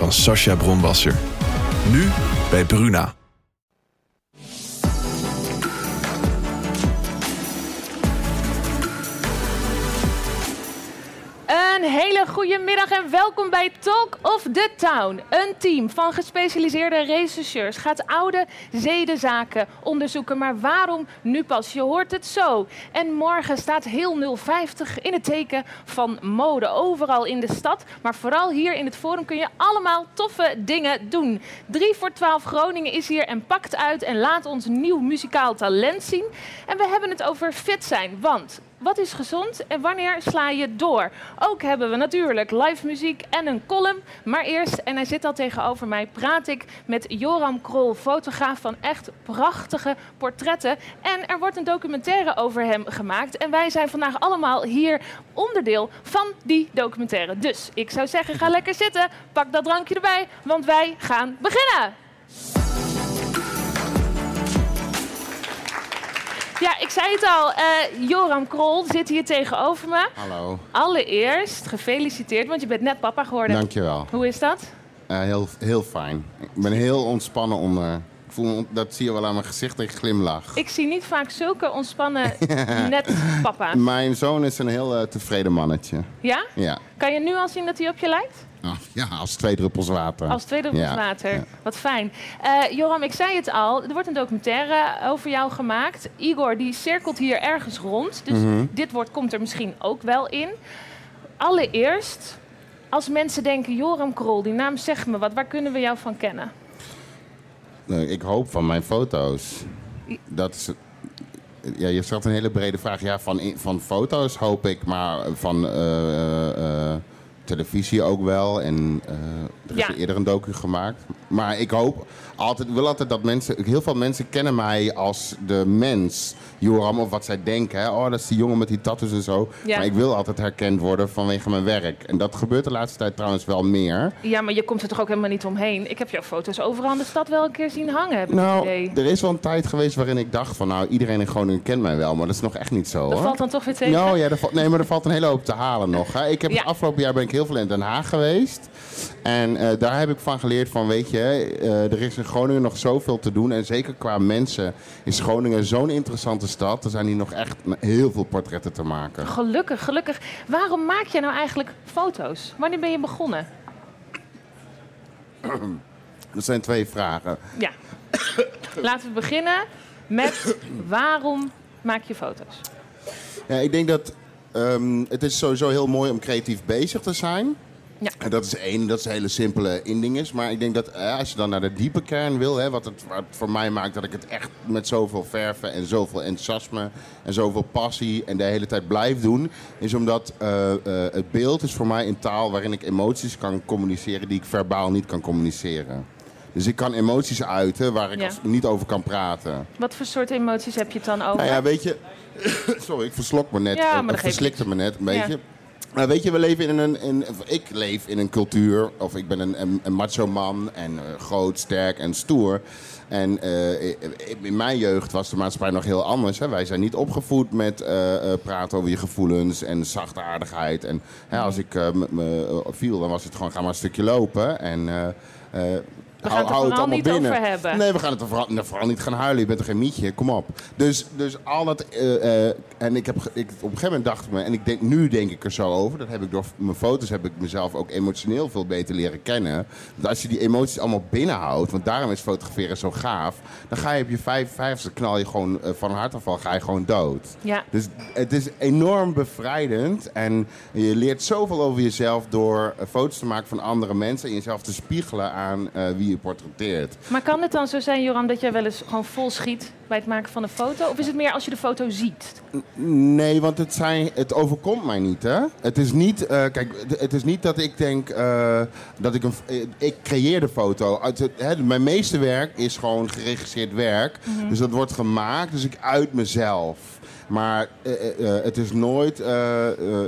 van Sascha Bronwasser. Nu bij Bruna. Een hele goede middag en welkom bij Talk of the Town. Een team van gespecialiseerde rechercheurs gaat oude zedenzaken onderzoeken. Maar waarom nu pas? Je hoort het zo. En morgen staat heel 050 in het teken van mode. Overal in de stad, maar vooral hier in het Forum kun je allemaal toffe dingen doen. 3 voor 12 Groningen is hier en pakt uit en laat ons nieuw muzikaal talent zien. En we hebben het over fit zijn, want wat is gezond en wanneer sla je door? Ook hebben we natuurlijk live muziek en een column. Maar eerst, en hij zit al tegenover mij, praat ik met Joram Krol, fotograaf van echt prachtige portretten. En er wordt een documentaire over hem gemaakt. En wij zijn vandaag allemaal hier onderdeel van die documentaire. Dus ik zou zeggen, ga lekker zitten, pak dat drankje erbij, want wij gaan beginnen. Ja, ik zei het al. eh, Joram Krol zit hier tegenover me. Hallo, Allereerst gefeliciteerd, want je bent net papa geworden. dankjewel. Hoe is dat? Eh heel, heel fijn. Ik ben heel ontspannen onder. Ik voel, dat zie je wel aan mijn gezicht, ik glimlach. Ik zie niet vaak zulke ontspannen net papa. Mijn zoon is een heel eh, tevreden mannetje. Ja? Ja. Kan je nu al zien dat hij op je lijkt? Ah, ja, als twee druppels water. Als tweede druppels Ja, water. ja. Wat fijn. Eh, Joram, ik zei het al. Er wordt een documentaire over jou gemaakt. Igor, die cirkelt hier ergens rond. Dus Mhm. dit woord komt er misschien ook wel in. Allereerst, als mensen denken... Joram Krol, die naam zegt me wat. Waar kunnen we jou van kennen? Nee, Ik hoop van mijn foto's. Dat is. Ja, je stelt een hele brede vraag. Ja, van, van foto's hoop ik, maar van eh, eh, televisie ook wel. En eh, er is Ja. eerder een docu gemaakt. Maar ik hoop altijd, ik wil altijd dat mensen. Heel veel mensen kennen mij als de mens, Joram, of wat zij denken. Hè? Oh, dat is die jongen met die tattoos en zo. Ja. Maar ik wil altijd herkend worden vanwege mijn werk. En dat gebeurt de laatste tijd trouwens wel meer. Ja, maar je komt er toch ook helemaal niet omheen? Ik heb jouw foto's overal in de stad wel een keer zien hangen, heb Nou, er is wel een tijd geweest waarin ik dacht van nou, iedereen in Groningen kent mij wel, maar dat is nog echt niet zo Dat hoor. valt dan toch weer tegen? Nou ja, er nee, maar er valt een hele hoop te halen nog. Hè. Ik heb Ja. het afgelopen jaar ben ik heel veel in Den Haag geweest. En eh, daar heb ik van geleerd van, weet je, eh, er is in Groningen nog zoveel te doen. En zeker qua mensen is Groningen zo'n interessante stad. Er zijn hier nog echt heel veel portretten te maken. Gelukkig, gelukkig. Waarom maak je nou eigenlijk foto's? Wanneer ben je begonnen? Dat zijn twee vragen. Ja. Laten we beginnen met waarom maak je foto's? Ja, ik denk dat ehm, het is sowieso heel mooi om creatief bezig te zijn. Ja. En dat is één, dat is een hele simpele inding is. Maar ik denk dat eh, als je dan naar de diepe kern wil, hè, wat het wat voor mij maakt dat ik het echt met zoveel verven en zoveel enthousiasme en zoveel passie en de hele tijd blijf doen, is omdat eh, eh, het beeld is voor mij een taal waarin ik emoties kan communiceren die ik verbaal niet kan communiceren. Dus ik kan emoties uiten waar ik Ja. niet over kan praten. Wat voor soort emoties heb je het dan over? Nou ja, weet je. Sorry, ik verslok me net. Ja, maar verslikte me net een Ja. Nou, weet je, we leven in een, ik leef in een cultuur, of ik ben een, een, macho man en eh, groot, sterk en stoer. En eh, in mijn jeugd was de maatschappij nog heel anders. Hè. Wij zijn niet opgevoed met eh, praten over je gevoelens en zachtaardigheid. En hè, als ik me- viel, dan was het gewoon ga maar een stukje lopen. En We gaan het er vooral niet over hebben. Nee, we gaan het er vooral, nou, vooral niet gaan huilen. Je bent toch geen mietje? Kom op. Dus, dus al dat... eh, eh, en ik heb, ik, op een gegeven moment dacht ik me... En ik denk, nu denk ik er zo over. Dat heb ik door mijn foto's heb ik mezelf ook emotioneel veel beter leren kennen. Dat als je die emoties allemaal binnenhoudt... Want daarom is fotograferen zo gaaf. Dan ga je op je 55 knal je gewoon eh, van een hartaanval ga je gewoon dood. Ja. Dus het is enorm bevrijdend. En je leert zoveel over jezelf door foto's te maken van andere mensen. En jezelf te spiegelen aan wie portretteert. Maar kan het dan zo zijn, Joram, dat jij wel eens gewoon vol schiet bij het maken van een foto? Of is het meer als je de foto ziet? Nee, want het, zijn, het overkomt mij niet, hè? Het is niet, eh, kijk, het is niet dat ik denk eh, dat ik een. eh, Ik creëer de foto. Uit het, hè, mijn meeste werk is gewoon geregisseerd werk. Dus dat wordt gemaakt, dus ik uit mezelf. Maar het is nooit.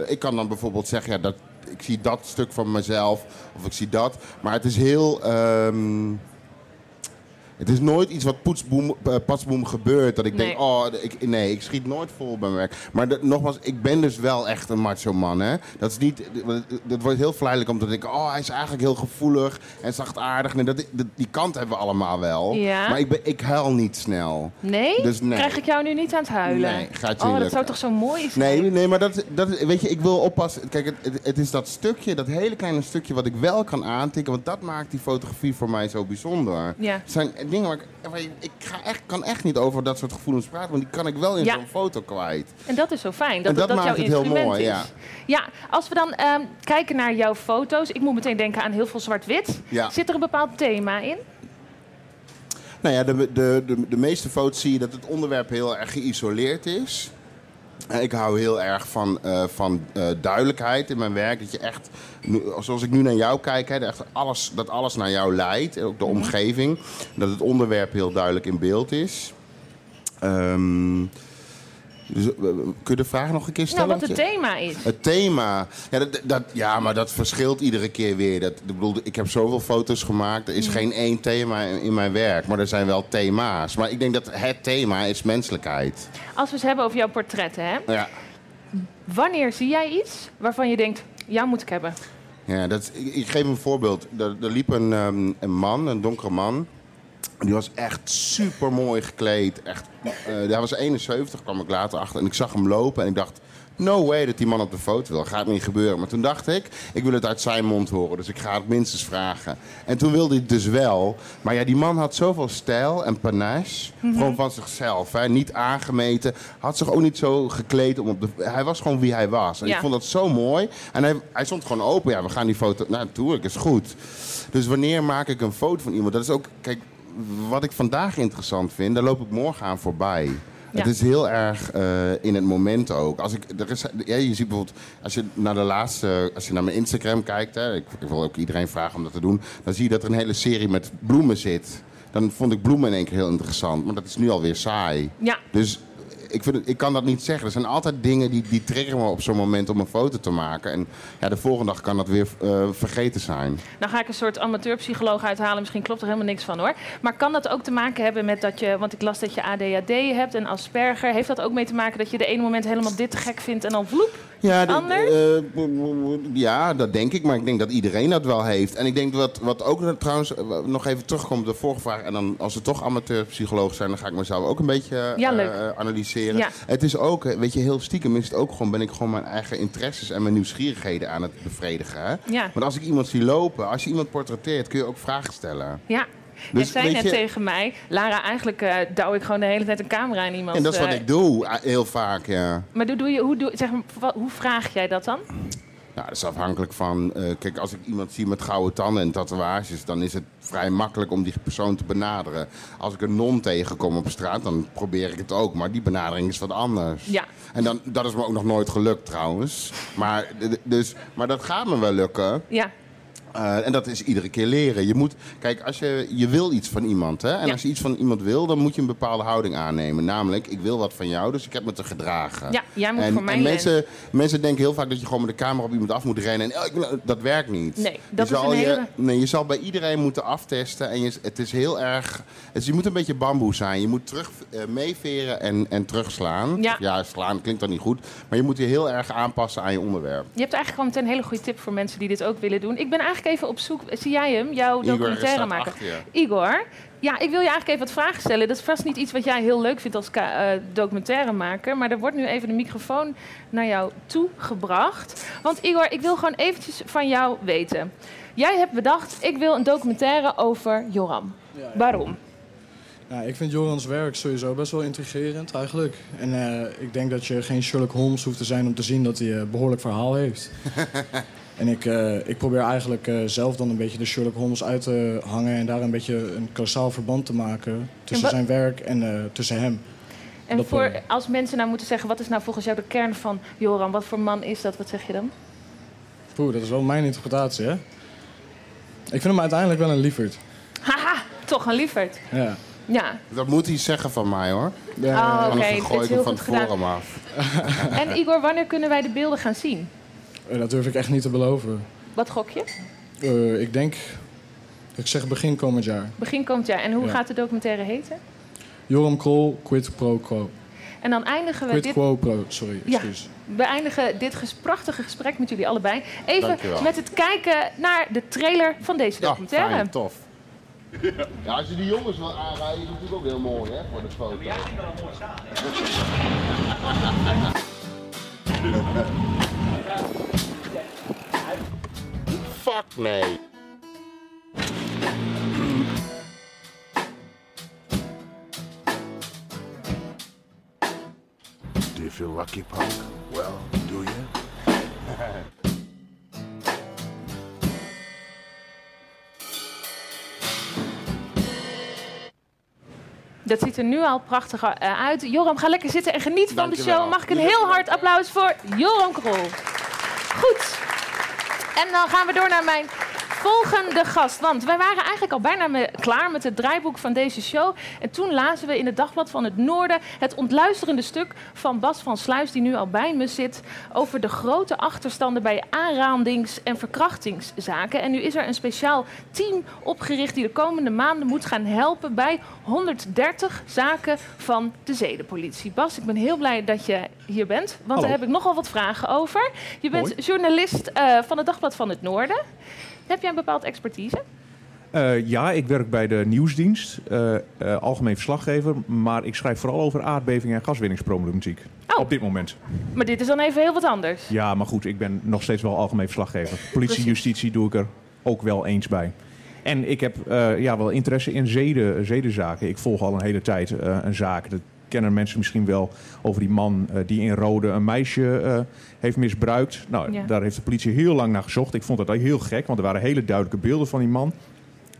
ik kan dan bijvoorbeeld zeggen, ja, dat, ik zie dat stuk van mezelf. Of ik zie dat. Maar het is heel. ehm, het is nooit iets wat poetsboem, eh, gebeurt. Dat ik Nee. denk, oh, ik, nee, ik schiet nooit vol bij mijn werk. Maar dat- nogmaals, ik ben dus wel echt een macho man. Hè? Dat, is niet, dat wordt heel verleidelijk om te denken, oh, hij is eigenlijk heel gevoelig en zachtaardig. Nee, dat, dat- die kant hebben we allemaal wel. Ja. Maar ik, ben, ik huil niet snel. Nee? Dus nee. Krijg ik jou nu niet aan het huilen? Nee, gaat je oh, dat zou toch zo mooi zijn? Nee, nee maar dat, dat, weet je, ik wil oppassen. Kijk, het, het, het is dat stukje, dat hele kleine stukje wat ik wel kan aantikken. Want dat maakt die fotografie voor mij zo bijzonder. Ja. Zijn dingen waar ik, waar ik ga echt, kan echt niet over dat soort gevoelens praten. Want die kan ik wel in Ja. zo'n foto kwijt. En dat is zo fijn, dat En dat dat, maakt jouw het heel mooi, is. ja. Ja, als we dan ehm, kijken naar jouw foto's. Ik moet meteen denken aan heel veel zwart-wit. Ja. Zit er een bepaald thema in? Nou ja, de, de, de, de meeste foto's zie je dat het onderwerp heel erg geïsoleerd is. Ik hou heel erg van, eh, van eh, duidelijkheid in mijn werk. Dat je echt, zoals ik nu naar jou kijk, hè, dat echt alles, dat alles naar jou leidt. En ook de omgeving. Dat het onderwerp heel duidelijk in beeld is. Ehm, dus, eh, kun je de vraag nog een keer Nou, stellen? wat het thema is. Het thema, ja, dat, dat, ja, maar dat verschilt iedere keer weer. Dat, ik, bedoel, ik heb zoveel foto's gemaakt. Er is Mm. geen één thema in, in mijn werk, maar er zijn wel thema's. Maar ik denk dat het thema is menselijkheid. Als we het hebben over jouw portretten, hè? Ja, wanneer zie jij iets waarvan je denkt, jou moet ik hebben? ja dat, ik, ik geef een voorbeeld. Er, er liep een, ehm, een man, een donkere man. Die was echt super mooi gekleed. Echt, eh, hij was 71, kwam ik later achter. En ik zag hem lopen en ik dacht... No way dat die man op de foto wil. Gaat niet gebeuren. Maar toen dacht ik, ik wil het uit zijn mond horen. Dus ik ga het minstens vragen. En toen wilde hij dus wel. Maar ja, die man had zoveel stijl en panache. Gewoon van zichzelf. Hè. Niet aangemeten. Had zich ook niet zo gekleed. Om op de, hij was gewoon wie hij was. En Ja. ik vond dat zo mooi. En hij, hij stond gewoon open. Ja, we gaan die foto... Nou, natuurlijk, is goed. Dus wanneer maak ik een foto van iemand? Dat is ook... Kijk, wat ik vandaag interessant vind, daar loop ik morgen aan voorbij. Ja. Het is heel erg eh, in het moment ook. Als ik, er is, ja, je ziet bijvoorbeeld, als je naar de laatste, als je naar mijn Instagram kijkt, hè, ik, ik wil ook iedereen vragen om dat te doen, dan zie je dat er een hele serie met bloemen zit. Dan vond ik bloemen in één keer heel interessant, maar dat is nu alweer saai. Ja, Dus ik, vind ik kan dat niet zeggen. Er zijn altijd dingen die, die triggeren me op zo'n moment om een foto te maken. En ja, de volgende dag kan dat weer eh, vergeten zijn. dan ga ik een soort amateurpsycholoog uithalen. Misschien klopt er helemaal niks van hoor. Maar kan dat ook te maken hebben met dat je, want ik las dat je ADHD hebt en Asperger. Heeft dat ook mee te maken dat je de ene moment helemaal dit te gek vindt en dan vloep? Ja, Anders? eh, ja, dat denk ik. Maar ik denk dat iedereen dat wel heeft. En ik denk dat wat ook trouwens eh, nog even terugkomt op de vorige vraag. En dan als we toch amateurpsycholoog zijn, dan ga ik mezelf ook een beetje eh, Ja, eh, analyseren. Ja. Het is ook, eh, weet je, heel stiekem is het ook gewoon, ben ik gewoon mijn eigen interesses en mijn nieuwsgierigheden aan het bevredigen. Hè? Ja. Want als ik iemand zie lopen, als je iemand portretteert, kun je ook vragen stellen. Ja. Dus je zei net je- tegen mij, Lara, eigenlijk eh douw ik gewoon de hele tijd een camera in iemand. En dat is wat eh, ik doe, eh, heel vaak, ja. Maar doe, doe je, hoe, doe, zeg, maar, hoe vraag jij dat dan? Nou, dat is afhankelijk van. kijk, als ik iemand zie met gouden tanden en tatoeages, dan is het vrij makkelijk om die persoon te benaderen. Als ik een non tegenkom op straat, dan probeer ik het ook. Maar die benadering is wat anders. Ja. En dan, dat is me ook nog nooit gelukt trouwens. Maar, dus, maar dat gaat me wel lukken. Ja, Eh, en dat is iedere keer leren. Je moet, kijk, als je, je wil iets van iemand, hè? En Ja. als je iets van iemand wil, dan moet je een bepaalde houding aannemen. Namelijk, ik wil wat van jou, dus ik heb me te gedragen. Ja, jij moet en, voor mij en mensen, mensen denken heel vaak dat je gewoon met de camera op iemand af moet rennen. En oh, ik dat werkt niet. Nee, dat je is zal een je, hele- nee, je zal bij iedereen moeten aftesten. En je, het is heel erg. Dus je moet een beetje bamboe zijn. Je moet terug eh, meeveren en, en terugslaan. Ja. slaan klinkt dan niet goed. Maar je moet je heel erg aanpassen aan je onderwerp. je hebt eigenlijk gewoon meteen een hele goede tip voor mensen die dit ook willen doen. Ik ben eigenlijk eigenlijk even op zoek. Zie jij hem, jouw documentaire maken? je. Igor, ja, ik wil je eigenlijk even wat vragen stellen. Dat is vast niet iets wat jij heel leuk vindt als eh, documentairemaker. Maar er wordt nu even de microfoon naar jou toe gebracht. Want Igor, ik wil gewoon eventjes van jou weten. Jij hebt bedacht, ik wil een documentaire over Joram. Waarom? Nou, ik vind Jorans werk sowieso best wel intrigerend eigenlijk. En eh, ik denk dat je geen Sherlock Holmes hoeft te zijn om te zien dat hij een behoorlijk verhaal heeft. en ik, eh, ik probeer eigenlijk eh, zelf dan een beetje de Sherlock Holmes uit te hangen... en daar een beetje een kausaal verband te maken tussen zijn werk en eh, tussen hem. En Dat, voor, als mensen nou moeten zeggen, wat is nou volgens jou de kern van Joram? Wat voor man is dat? Wat zeg je dan? Poeh, dat is wel mijn interpretatie, hè? Ik vind hem uiteindelijk wel een lieverd. Haha, toch een lieverd. Ja. Ja. Dat moet hij zeggen van mij hoor. Ja, Oh, Anders oké, dan het gooi ik hem van tevoren af. En Igor, wanneer kunnen wij de beelden gaan zien? Eh, Dat durf ik echt niet te beloven. Wat gok je? Eh, ik denk, ik zeg begin komend jaar. Begin komend jaar. En hoe Ja. gaat de documentaire heten? Joram Krol, quid pro quo. En dan eindigen we Quid dit, quo pro, sorry, Ja. excuus. we eindigen dit ges- prachtige gesprek met jullie allebei. Even Dankjewel. met het kijken naar de trailer van deze Ja, documentaire. fijn, tof. Ja, als je die jongens wil aanrijden, is het natuurlijk ook heel mooi hè, voor de foto. Fuck nee. Do you feel lucky, Punk? Well, do you? Dat ziet er nu al prachtig eh, uit. Joram, ga lekker zitten en geniet van de show. Mag ik een heel hard applaus voor Joram Krol. Goed. En dan gaan we door naar mijn volgende gast. Want wij waren eigenlijk al bijna me- klaar met het draaiboek van deze show. En toen lazen we in het Dagblad van het Noorden het ontluisterende stuk van Bas van Sluis, die nu al bij me zit, over de grote achterstanden bij aanrandings- en verkrachtingszaken. En nu is er een speciaal team opgericht die de komende maanden moet gaan helpen bij 130 zaken van de zedenpolitie. Bas, ik ben heel blij dat je hier bent, want Hallo. daar heb ik nogal wat vragen over. Je bent journalist eh, van het Dagblad van het Noorden. Heb jij een bepaalde expertise? Eh, ja, ik werk bij de nieuwsdienst, eh, eh, algemeen verslaggever, maar ik schrijf vooral over aardbevingen en gaswinningsproblematiek. Oh. Op dit moment. Maar dit is dan even heel wat anders. Ja, maar goed, ik ben nog steeds wel algemeen verslaggever. Politie, justitie doe ik er ook wel eens bij. En ik heb ja, wel interesse in zeden, zedenzaken. Ik volg al een hele tijd een zaak. Dat kennen mensen misschien wel over die man die in Rode een meisje heeft misbruikt. Nou, Ja. daar heeft de politie heel lang naar gezocht. Ik vond dat heel gek, want er waren hele duidelijke beelden van die man.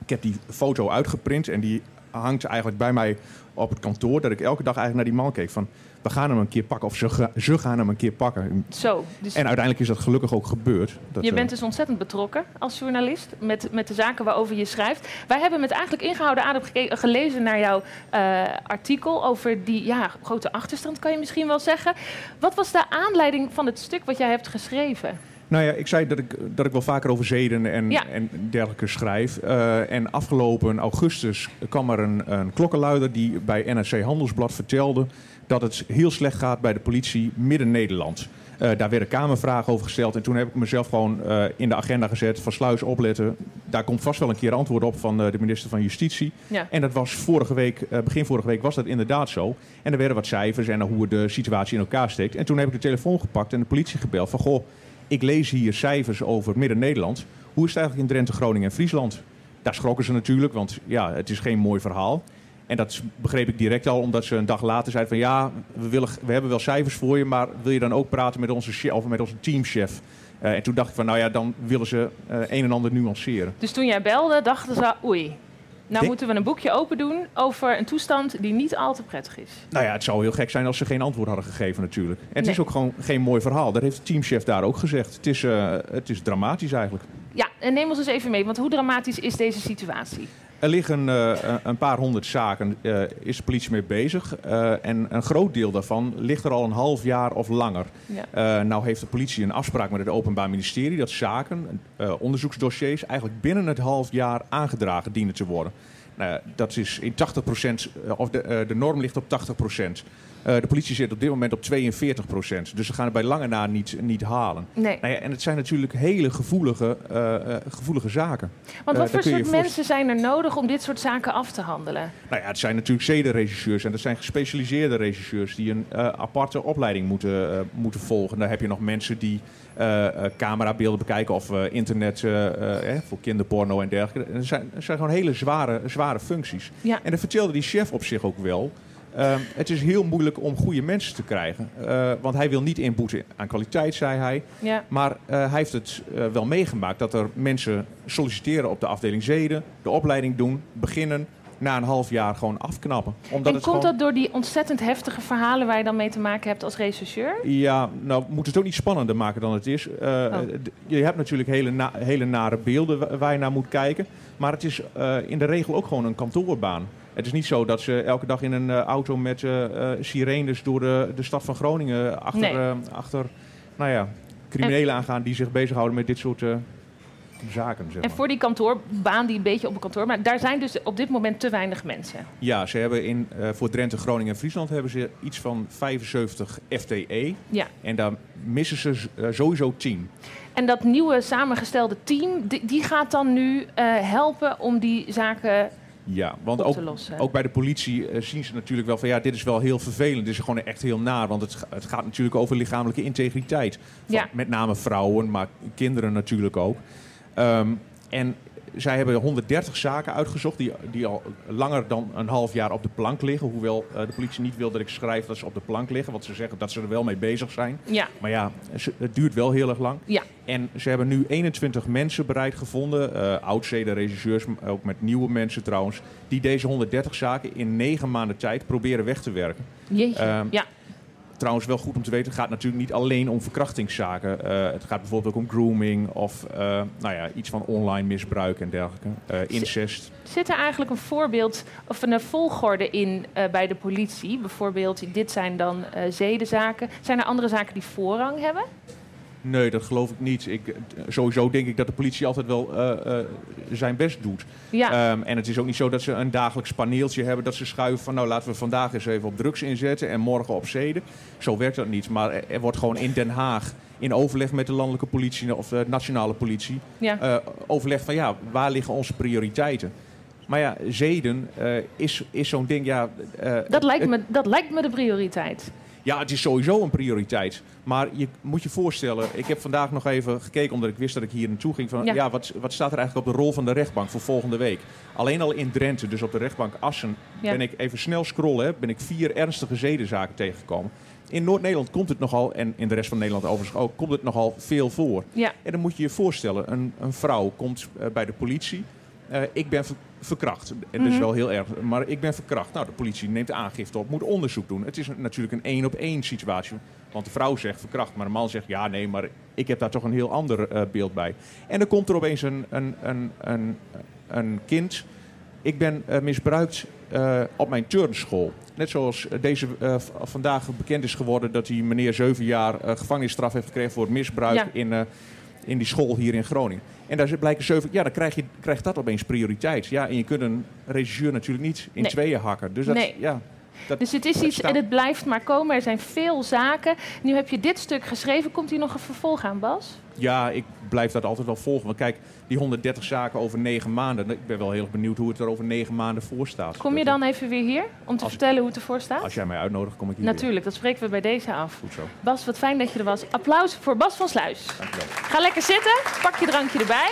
Ik heb die foto uitgeprint en die hangt eigenlijk bij mij op het kantoor. Dat ik elke dag eigenlijk naar die man keek van... we gaan hem een keer pakken of ze, ga- ze gaan hem een keer pakken. Zo, dus En uiteindelijk is dat gelukkig ook gebeurd. Dat, je eh, bent dus ontzettend betrokken als journalist met, met de zaken waarover je schrijft. Wij hebben met eigenlijk ingehouden adem gelezen naar jouw eh, artikel over die ja, grote achterstand, kan je misschien wel zeggen. Wat was de aanleiding van het stuk wat jij hebt geschreven? Nou ja, ik zei dat ik, dat ik wel vaker over zeden en, Ja. en dergelijke schrijf. Eh, en afgelopen augustus kwam er een, een klokkenluider die bij NRC Handelsblad vertelde dat het heel slecht gaat bij de politie Midden-Nederland. Eh, daar werden kamervragen over gesteld. En toen heb ik mezelf gewoon eh, in de agenda gezet van sluis opletten. Daar komt vast wel een keer antwoord op van de minister van Justitie. Ja. En dat was vorige week, begin vorige week was dat inderdaad zo. En er werden wat cijfers en hoe de situatie in elkaar steekt. En toen heb ik de telefoon gepakt en de politie gebeld van... goh, ik lees hier cijfers over Midden-Nederland. Hoe is het eigenlijk in Drenthe, Groningen en Friesland? Daar schrokken ze natuurlijk, want ja, het is geen mooi verhaal. En dat begreep ik direct al, omdat ze een dag later zeiden van... ja, we, willen, we hebben wel cijfers voor je, maar wil je dan ook praten met onze, of met onze teamchef? Eh, en toen dacht ik van, nou ja, dan willen ze eh, een en ander nuanceren. Dus toen jij belde, dachten ze, oei, nou Denk- moeten we een boekje open doen over een toestand die niet al te prettig is. Nou ja, het zou heel gek zijn als ze geen antwoord hadden gegeven natuurlijk. En het Nee. is ook gewoon geen mooi verhaal. Dat heeft de teamchef daar ook gezegd. Het is, eh, het is dramatisch eigenlijk. Ja, en neem ons eens even mee, want hoe dramatisch is deze situatie? Er liggen eh, een paar honderd zaken, eh, is de politie mee bezig. Eh, en een groot deel daarvan ligt er al een half jaar of langer. Ja. Nou heeft de politie een afspraak met het Openbaar Ministerie... dat zaken, onderzoeksdossiers, eigenlijk binnen het half jaar aangedragen dienen te worden. Nou, dat is in 80% of de, de norm ligt op 80 eh, de politie zit op dit moment op 42% Dus ze gaan het bij lange na niet, niet halen. Nee. Nou ja, en het zijn natuurlijk hele gevoelige, eh, eh, gevoelige zaken. Want wat voor soort voorst- mensen zijn er nodig om dit soort zaken af te handelen? Nou ja, het zijn natuurlijk zedenregisseurs en dat zijn gespecialiseerde regisseurs die een aparte opleiding moeten, moeten volgen. Dan heb je nog mensen die camerabeelden bekijken of internet eh, voor kinderporno en dergelijke. Dat zijn, dat zijn gewoon hele zware, zware functies. Ja. En dat vertelde die chef op zich ook wel. Ehm, het is heel moeilijk om goede mensen te krijgen. Eh, want hij wil niet inboeten aan kwaliteit, zei hij. Ja. Maar eh, hij heeft het eh, wel meegemaakt dat er mensen solliciteren op de afdeling zeden, de opleiding doen, beginnen, na een half jaar gewoon afknappen. Omdat En het komt gewoon... dat door die ontzettend heftige verhalen waar je dan mee te maken hebt als rechercheur? Ja, nou moet het ook niet spannender maken dan het is. Oh. Je hebt natuurlijk hele, na- hele nare beelden wa- waar je naar moet kijken. Maar het is in de regel ook gewoon een kantoorbaan. Het is niet zo dat ze elke dag in een eh, auto met eh, eh, sirenes door de, de stad van Groningen achter, Nee. achter nou ja, criminelen aangaan die zich bezighouden met dit soort zaken. Zeg En maar. voor die kantoorbaan die een beetje op een kantoor... maar daar zijn dus op dit moment te weinig mensen. Ja, ze hebben in, voor Drenthe, Groningen en Friesland hebben ze iets van 75 FTE. Ja. En daar missen ze sowieso 10. En dat nieuwe samengestelde team, die, die gaat dan nu helpen om die zaken Ja, want ook, lossen. ook bij de politie eh, zien ze natuurlijk wel van ja, dit is wel heel vervelend. Dit is gewoon echt heel naar, want het, het gaat natuurlijk over lichamelijke integriteit. Van Ja. Met name vrouwen, maar kinderen natuurlijk ook. Ehm, en zij hebben 130 zaken uitgezocht die, die al langer dan een half jaar op de plank liggen. Hoewel eh, de politie niet wil dat ik schrijf dat ze op de plank liggen, want ze zeggen dat ze er wel mee bezig zijn. Ja, Maar ja, het duurt wel heel erg lang. ja. En ze hebben nu 21 mensen bereid gevonden, oud-zeden regisseurs, ook met nieuwe mensen trouwens, die deze 130 zaken in negen maanden tijd proberen weg te werken. Jeetje. Ehm, ja. Trouwens, wel goed om te weten, het gaat natuurlijk niet alleen om verkrachtingszaken. Eh, het gaat bijvoorbeeld ook om grooming of eh, nou ja, iets van online misbruik en dergelijke. Eh, incest. Zit er eigenlijk een voorbeeld of een volgorde in bij de politie? Bijvoorbeeld, dit zijn dan zedenzaken. Zijn er andere zaken die voorrang hebben? Nee, dat geloof ik niet. Ik, eh, sowieso denk ik dat de politie altijd wel eh, zijn best doet. Ja, Ehm, en het is ook niet zo dat ze een dagelijks paneeltje hebben dat ze schuiven van nou laten we vandaag eens even op drugs inzetten en morgen op zeden. Zo werkt dat niet. Maar er, wordt gewoon in Den Haag in overleg met de landelijke politie of de nationale politie ja. overleg van ja, waar liggen onze prioriteiten? Maar ja, zeden is, is zo'n ding, ja... dat, lijkt me, dat lijkt me de prioriteit. Ja, het is sowieso een prioriteit. Maar je moet je voorstellen, ik heb vandaag nog even gekeken omdat ik wist dat ik hier naartoe ging. Van, Ja. ja. wat, wat staat er eigenlijk op de rol van de rechtbank voor volgende week? Alleen al in Drenthe, dus op de rechtbank Assen, Ja. ben ik even snel scrollen, hè, ben ik vier ernstige zedenzaken tegengekomen. In Noord-Nederland komt het nogal, en in de rest van Nederland overigens ook, komt het nogal veel voor. Ja, En dan moet je je voorstellen, een, een vrouw komt eh, bij de politie. Eh, ik ben ver- verkracht. En dat is Mhm. wel heel erg. Maar ik ben verkracht. Nou, de politie neemt aangifte op, moet onderzoek doen. Het is natuurlijk een één op één situatie. Want de vrouw zegt verkracht, maar de man zegt ja, nee, maar ik heb daar toch een heel ander eh, beeld bij. En dan komt er opeens een, een, een, een, een kind. Ik ben eh, misbruikt op mijn turnschool. Net zoals deze vandaag bekend is geworden dat die meneer zeven jaar gevangenisstraf heeft gekregen voor het misbruik Ja. in, in die school hier in Groningen. En daar blijken zeven, ja, dan krijg je, krijgt dat opeens prioriteit. Ja, en je kunt een regisseur natuurlijk niet in Nee. tweeën hakken. Dus dat, Nee. ja, dat, dus het is iets en het blijft maar komen. Er zijn veel zaken. Nu heb je dit stuk geschreven. Komt hier nog een vervolg aan, Bas? Ja, ik blijf dat altijd wel volgen. Want kijk, die 130 zaken over negen maanden. Ik ben wel heel erg benieuwd hoe het er over negen maanden voor staat. Kom je dan even weer hier om te Als- vertellen hoe het ervoor staat? Als jij mij uitnodigt, kom ik hier weer. Natuurlijk, dat spreken we bij deze af. Goed zo. Bas, wat fijn dat je er was. Applaus voor Bas van Sluis. Dankjewel. Ga lekker zitten, pak je drankje erbij.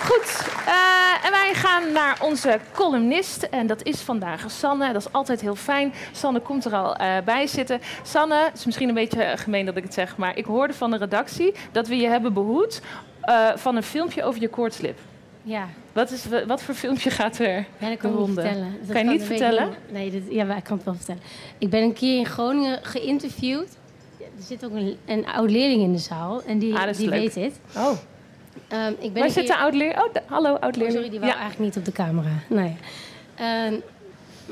Goed, eh, en wij gaan naar onze columnist. En dat is vandaag Sanne. Dat is altijd heel fijn. Sanne komt er al eh, bij zitten. Sanne, het is misschien een beetje gemeen dat ik het zeg, maar ik hoorde van de redactie dat we je hebben behoed eh, van een filmpje over je koortslip. Ja, Wat, is, wat voor filmpje gaat er? ja dat kan ik niet vertellen. Dat Kan je niet vertellen? Nee, ja, maar ik kan het wel vertellen. Ik ben een keer in Groningen geïnterviewd. Er zit ook een, een oud leerling in de zaal en die, Ah, die leuk. weet dit. Oh, Ehm, ik ben waar een zit de oud-leerling? Oh, hallo Oh, oud-leerling. sorry, die wou ja. eigenlijk niet op de camera. Ja. Ehm,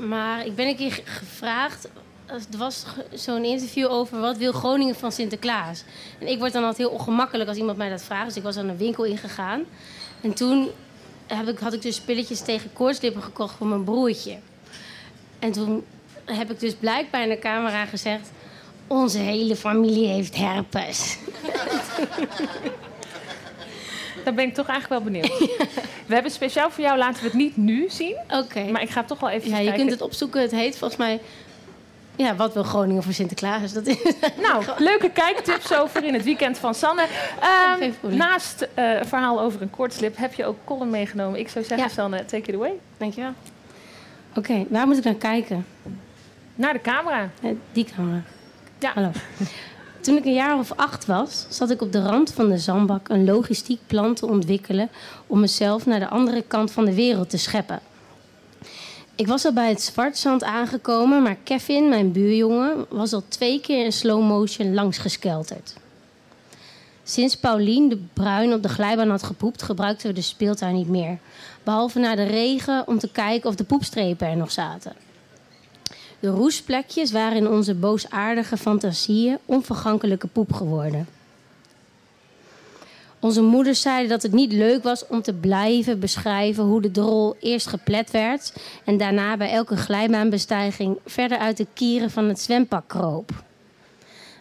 maar ik ben een keer ge- gevraagd. Er was zo'n interview over wat wil Groningen van Sinterklaas. En ik word dan altijd heel ongemakkelijk als iemand mij dat vraagt. Dus ik was aan een winkel ingegaan. En toen heb ik, had ik dus pilletjes tegen koortslippen gekocht voor mijn broertje. En toen heb ik dus blijkbaar in de camera gezegd... onze hele familie heeft herpes. Daar ben ik toch eigenlijk wel benieuwd. We hebben speciaal voor jou, laten we het niet nu zien. Oké. Maar ik ga toch wel even Ja, je kijken. kunt het opzoeken. Het heet volgens mij... Ja, wat wil Groningen voor Sinterklaas? Dat is Nou, leuke kijktips over in het weekend van Sanne. Ehm, naast eh, een verhaal over een koortslip heb je ook column meegenomen. Ik zou zeggen, Ja. Sanne, take it away. Dankjewel. Oké, waar moet ik naar kijken? Naar de camera. Eh, Die camera. Ja. Hallo. Toen ik een jaar of acht was, zat ik op de rand van de zandbak een logistiek plan te ontwikkelen om mezelf naar de andere kant van de wereld te scheppen. Ik was al bij het zwartzand aangekomen, maar Kevin, mijn buurjongen, was al twee keer in slow motion langsgeskelterd. Sinds Paulien de Bruin op de glijbaan had gepoept, gebruikten we de speeltuin niet meer. Behalve na de regen om te kijken of de poepstrepen er nog zaten. De roestplekjes waren in onze boosaardige fantasieën onvergankelijke poep geworden. Onze moeders zeiden dat het niet leuk was om te blijven beschrijven hoe de drol eerst geplet werd en daarna bij elke glijbaanbestijging verder uit de kieren van het zwempak kroop.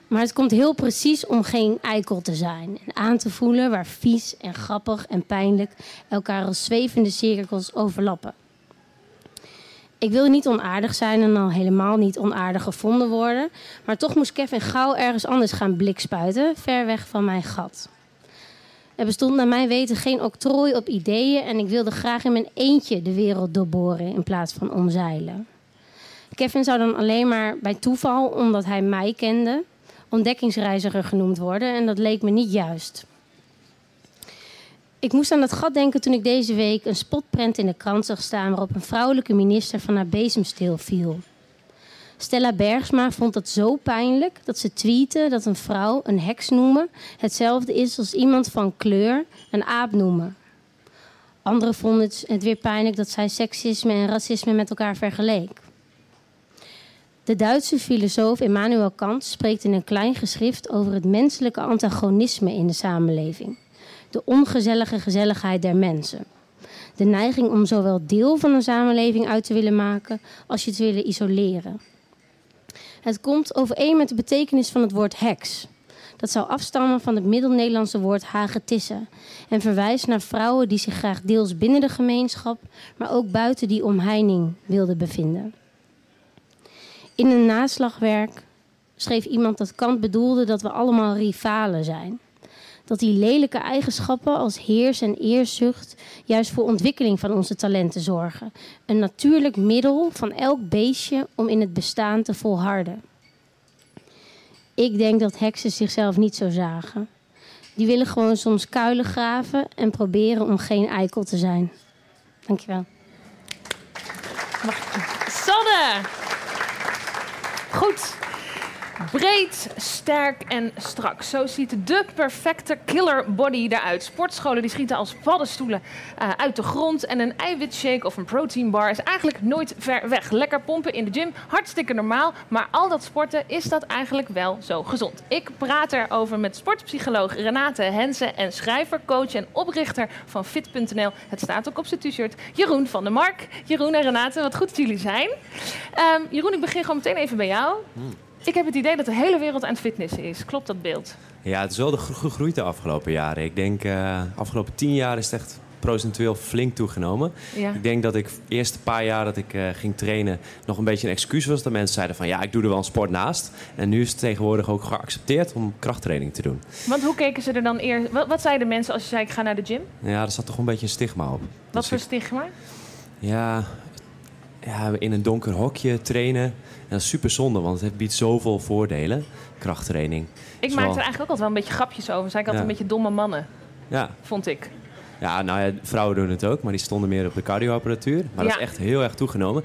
Maar het komt heel precies om geen eikel te zijn en aan te voelen waar vies en grappig en pijnlijk elkaar als zwevende cirkels overlappen. Ik wil niet onaardig zijn en al helemaal niet onaardig gevonden worden. Maar toch moest Kevin gauw ergens anders gaan blikspuiten, ver weg van mijn gat. Er bestond naar mijn weten geen octrooi op ideeën en ik wilde graag in mijn eentje de wereld doorboren in plaats van omzeilen. Kevin zou dan alleen maar bij toeval, omdat hij mij kende, ontdekkingsreiziger genoemd worden en dat leek me niet juist. Ik moest aan dat gat denken toen ik deze week een spotprent in de krant zag staan waarop een vrouwelijke minister van haar bezemsteel viel. Stella Bergsma vond het zo pijnlijk dat ze tweette dat een vrouw een heks noemen hetzelfde is als iemand van kleur een aap noemen. Anderen vonden het weer pijnlijk dat zij seksisme en racisme met elkaar vergeleek. De Duitse filosoof Immanuel Kant spreekt in een klein geschrift over het menselijke antagonisme in de samenleving de ongezellige gezelligheid der mensen. De neiging om zowel deel van een samenleving uit te willen maken als je te willen isoleren. Het komt overeen met de betekenis van het woord heks. Dat zou afstammen van het Middel-Nederlandse woord hagetisse en verwijst naar vrouwen die zich graag deels binnen de gemeenschap, maar ook buiten die omheining wilden bevinden. In een naslagwerk schreef iemand dat Kant bedoelde dat we allemaal rivalen zijn dat die lelijke eigenschappen als heers- en eerzucht juist voor ontwikkeling van onze talenten zorgen. Een natuurlijk middel van elk beestje om in het bestaan te volharden. Ik denk dat heksen zichzelf niet zo zagen. Die willen gewoon soms kuilen graven en proberen om geen eikel te zijn. Dankjewel. Sanne! Goed. Breed, sterk en strak. Zo ziet de perfecte killer body eruit. Sportscholen die schieten als paddenstoelen uh, uit de grond. En een eiwitshake of een proteinbar is eigenlijk nooit ver weg. Lekker pompen in de gym, hartstikke normaal. Maar al dat sporten, is dat eigenlijk wel zo gezond? Ik praat erover met sportpsycholoog Renate Hensen en schrijver, coach en oprichter van Fit.nl. Het staat ook op zijn t-shirt. Jeroen van der Mark. Jeroen en Renate, wat goed dat jullie zijn. Um, Jeroen, ik begin gewoon meteen even bij jou. Hmm. Ik heb het idee dat de hele wereld aan het fitnessen is. Klopt dat beeld? Ja, het is wel gegroeid de afgelopen jaren. Ik denk, uh, afgelopen tien jaar is het echt procentueel flink toegenomen. Ja. Ik denk dat ik de eerste paar jaar dat ik uh, ging trainen nog een beetje een excuus was. Dat mensen zeiden van ja, ik doe er wel een sport naast. En nu is het tegenwoordig ook geaccepteerd om krachttraining te doen. Want hoe keken ze er dan eerst? Wat, wat zeiden mensen als je zei ik ga naar de gym? Ja, er zat toch een beetje een stigma op. Wat dus voor ik, stigma? Ja, ja, in een donker hokje trainen. En dat is super zonde, want het biedt zoveel voordelen. Krachttraining. Ik maakte er eigenlijk ook altijd wel een beetje grapjes over. Zei ik altijd Ja. een beetje domme mannen, Ja. vond ik. ja, nou ja, vrouwen doen het ook, maar die stonden meer op de cardioapparatuur. Maar dat is echt heel erg toegenomen.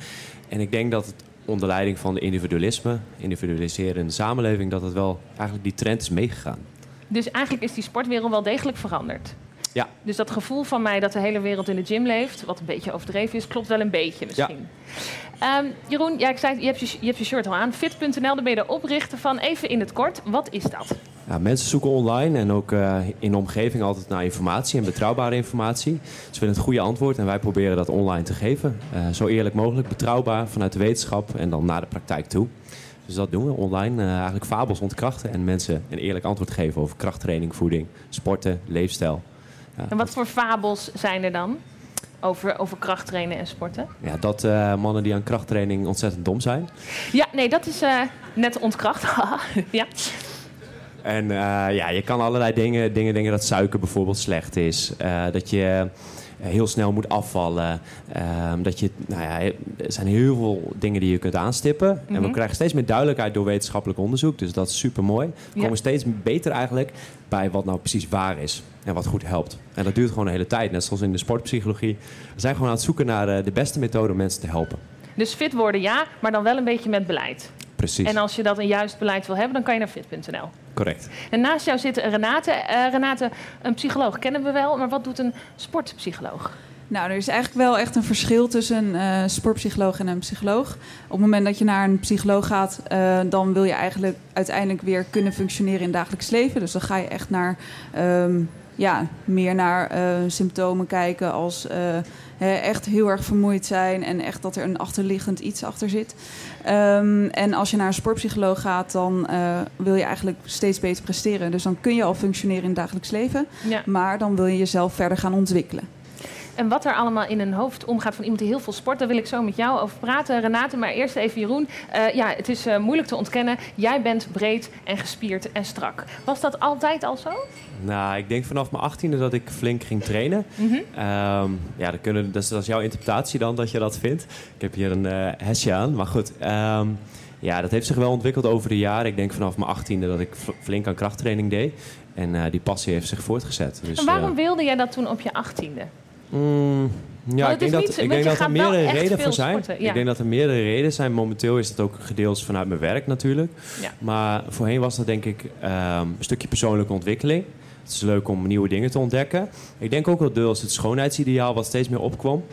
En ik denk dat het onder leiding van de individualisme, individualiserende samenleving, dat het wel eigenlijk die trend is meegegaan. Dus eigenlijk is die sportwereld wel degelijk veranderd. Dus dat gevoel van mij dat de hele wereld in de gym leeft, wat een beetje overdreven is, klopt wel een beetje misschien. Ehm, Jeroen, ja, ik zei, je, hebt je, je hebt je shirt al aan. Fit.nl, daar ben je de oprichter van. Even in het kort, wat is dat? Ja, mensen zoeken online en ook uh, in de omgeving altijd naar informatie en betrouwbare informatie. Ze willen het goede antwoord en wij proberen dat online te geven. Uh, zo eerlijk mogelijk, betrouwbaar vanuit de wetenschap en dan naar de praktijk toe. Dus dat doen we online. Uh, eigenlijk fabels ontkrachten en mensen een eerlijk antwoord geven over krachttraining, voeding, sporten, leefstijl. En wat voor fabels zijn er dan? Over, over krachttrainen en sporten? Ja, dat uh, mannen die aan krachttraining ontzettend dom zijn. Ja, nee, dat is uh, net ontkracht. ja. En uh, ja, je kan allerlei dingen, dingen denken dat suiker bijvoorbeeld slecht is. dat je heel snel moet afvallen. Ehm, dat je, nou ja, er zijn heel veel dingen die je kunt aanstippen. En we mhm. krijgen steeds meer duidelijkheid door wetenschappelijk onderzoek. Dus dat is super mooi. We komen steeds beter eigenlijk bij wat nou precies waar is. En wat goed helpt. En dat duurt gewoon een hele tijd. Net zoals in de sportpsychologie. We zijn gewoon aan het zoeken naar eh, de beste methode om mensen te helpen. Dus fit worden ja, maar dan wel een beetje met beleid. Precies. En als je dat een juist beleid wil hebben, dan kan je naar fit.nl. Correct. En naast jou zit Renate. Uh, Renate, een psycholoog kennen we wel, maar wat doet een sportpsycholoog? Nou, er is eigenlijk wel echt een verschil tussen een uh, sportpsycholoog en een psycholoog. Op het moment dat je naar een psycholoog gaat, uh, dan wil je eigenlijk uiteindelijk weer kunnen functioneren in het dagelijks leven. Dus dan ga je echt naar, um, ja, meer naar uh, symptomen kijken als echt heel erg vermoeid zijn en echt dat er een achterliggend iets achter zit. Um, en als je naar een sportpsycholoog gaat, dan uh, wil je eigenlijk steeds beter presteren. Dus dan kun je al functioneren in het dagelijks leven. Ja. Maar dan wil je jezelf verder gaan ontwikkelen. En wat er allemaal in een hoofd omgaat van iemand die heel veel sport, daar wil ik zo met jou over praten, Renate. Maar eerst even Jeroen. Uh, ja, het is uh, moeilijk te ontkennen. Jij bent breed en gespierd en strak. Was dat altijd al zo? Nou, ik denk vanaf mijn achttiende dat ik flink ging trainen. Mm -hmm. um, ja, dat, kunnen, dat, is, dat is jouw interpretatie dan, dat je dat vindt. Ik heb hier een uh, hesje aan, maar goed. Um, ja, dat heeft zich wel ontwikkeld over de jaren. Ik denk vanaf mijn achttiende dat ik flink aan krachttraining deed. En uh, die passie heeft zich voortgezet. Dus, en waarom uh, wilde jij dat toen op je achttiende? Mm, ja, ik denk, dat, ik denk dat er meerdere redenen voor zijn. Ja. Ik denk dat er meerdere redenen zijn. Momenteel is het ook gedeeld vanuit mijn werk natuurlijk. Ja. Maar voorheen was dat denk ik um, een stukje persoonlijke ontwikkeling. Het is leuk om nieuwe dingen te ontdekken. Ik denk ook wel deels het schoonheidsideaal wat steeds meer opkwam.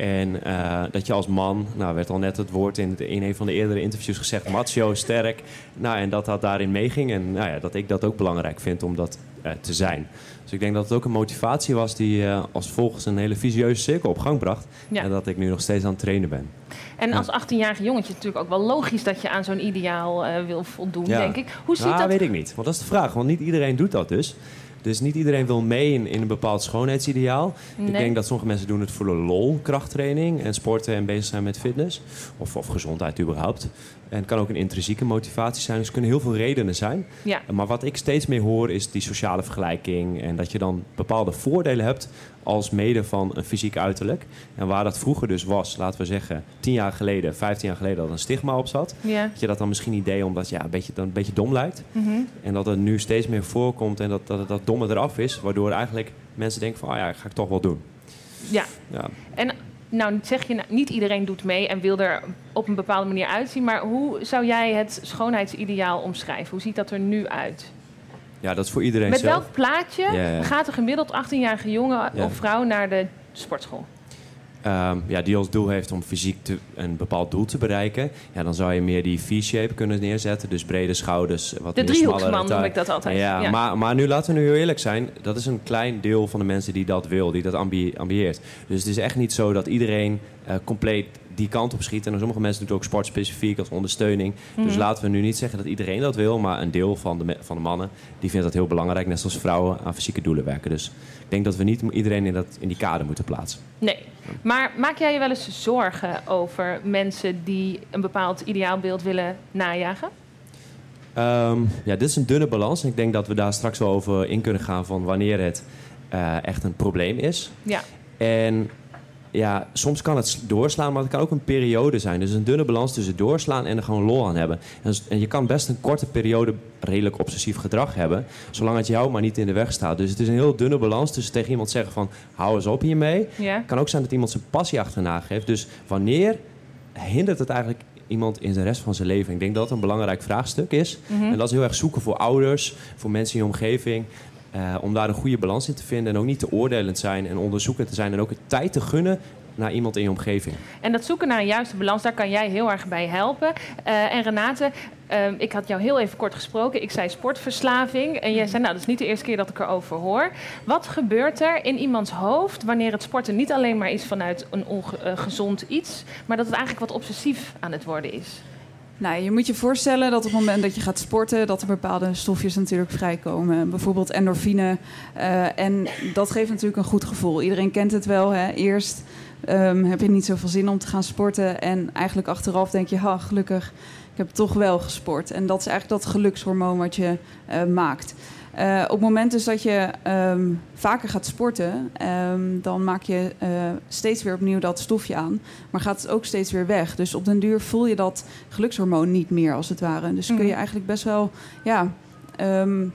En uh, dat je als man, nou werd al net het woord in, in een van de eerdere interviews gezegd, macho, sterk. Nou, en dat dat daarin meeging. En nou ja, dat ik dat ook belangrijk vind om dat uh, te zijn. Dus ik denk dat het ook een motivatie was die uh, als volgens een hele visieuze cirkel op gang bracht. Ja. En dat ik nu nog steeds aan het trainen ben. En als 18-jarige jongetje is het natuurlijk ook wel logisch dat je aan zo'n ideaal wil voldoen, ja. denk ik. Hoe ziet nou, dat? weet ik niet. Want dat is de vraag. Want niet iedereen doet dat dus. Dus niet iedereen wil mee in, in een bepaald schoonheidsideaal. Nee. Ik denk dat sommige mensen doen het voor de lol, krachttraining en sporten en bezig zijn met fitness. Of, of gezondheid überhaupt. En het kan ook een intrinsieke motivatie zijn. Dus er kunnen heel veel redenen zijn. Ja. Maar wat ik steeds meer hoor is die sociale vergelijking. En dat je dan bepaalde voordelen hebt als mede van een fysiek uiterlijk. En waar dat vroeger dus was, laten we zeggen, tien jaar geleden, vijftien jaar geleden, dat een stigma op zat. Ja. Dat je dat dan misschien idee omdat ja, een beetje, dan een beetje dom lijkt. Mm -hmm. En dat het nu steeds meer voorkomt en dat dat, dat domme eraf is. Waardoor eigenlijk mensen denken van, oh ja, ga ik toch wel doen. Ja. ja. En nou zeg je, niet iedereen doet mee en wil er op een bepaalde manier uitzien. Maar hoe zou jij het schoonheidsideaal omschrijven? Hoe ziet dat er nu uit? Ja, dat is voor iedereen Met zelf. welk plaatje ja, ja. gaat een gemiddeld 18-jarige jongen of vrouw naar de sportschool? Um, ja, die als doel heeft om fysiek te, een bepaald doel te bereiken, ja, dan zou je meer die V-shape kunnen neerzetten. Dus brede schouders, wat de driehoeksman noem ik dat altijd. Ja, ja, Maar, maar nu laten we nu heel eerlijk zijn, dat is een klein deel van de mensen die dat wil, die dat ambi ambieert. Dus het is echt niet zo dat iedereen uh, compleet die kant op schiet. En sommige mensen doen het ook sportspecifiek als ondersteuning. Mm. Dus laten we nu niet zeggen dat iedereen dat wil, maar een deel van de, van de mannen die vindt dat heel belangrijk, net zoals vrouwen aan fysieke doelen werken. Dus ik denk dat we niet iedereen in, dat, in die kader moeten plaatsen. Nee, maar maak jij je wel eens zorgen over mensen die een bepaald ideaalbeeld willen najagen? Um, ja, dit is een dunne balans. En ik denk dat we daar straks wel over in kunnen gaan van wanneer het uh, echt een probleem is. Ja. En ja, soms kan het doorslaan, maar het kan ook een periode zijn. Dus een dunne balans tussen doorslaan en er gewoon lol aan hebben. En, je kan best een korte periode redelijk obsessief gedrag hebben, zolang het jou maar niet in de weg staat. Dus het is een heel dunne balans tussen tegen iemand zeggen van hou eens op hiermee. Ja. kan ook zijn dat iemand zijn passie achterna geeft. Dus wanneer hindert het eigenlijk iemand in de rest van zijn leven? Ik denk dat dat een belangrijk vraagstuk is. Mhm. En dat is heel erg zoeken voor ouders, voor mensen in je omgeving. Uh, om daar een goede balans in te vinden en ook niet te oordelend zijn en onderzoekend te zijn en ook de tijd te gunnen naar iemand in je omgeving. En dat zoeken naar een juiste balans, daar kan jij heel erg bij helpen. Uh, en Renate, Ehm, ik had jou heel even kort gesproken. Ik zei sportverslaving. En jij zei, nou, dat is niet de eerste keer dat ik erover hoor. Wat gebeurt er in iemands hoofd wanneer het sporten niet alleen maar is vanuit een ongezond iets, maar dat het eigenlijk wat obsessief aan het worden is? Nou, je moet je voorstellen dat op het moment dat je gaat sporten, dat er bepaalde stofjes natuurlijk vrijkomen. Bijvoorbeeld endorfine. Uh, en dat geeft natuurlijk een goed gevoel. Iedereen kent het wel. Hè? Eerst um, heb je niet zoveel zin om te gaan sporten. En eigenlijk achteraf denk je, ha, gelukkig, ik heb toch wel gesport. En dat is eigenlijk dat gelukshormoon wat je uh, maakt. Uh, op het moment dus dat je um, vaker gaat sporten, um, dan maak je uh, steeds weer opnieuw dat stofje aan. Maar gaat het ook steeds weer weg. Dus op den duur voel je dat gelukshormoon niet meer, als het ware. Dus mm. kun je eigenlijk best wel ja, um,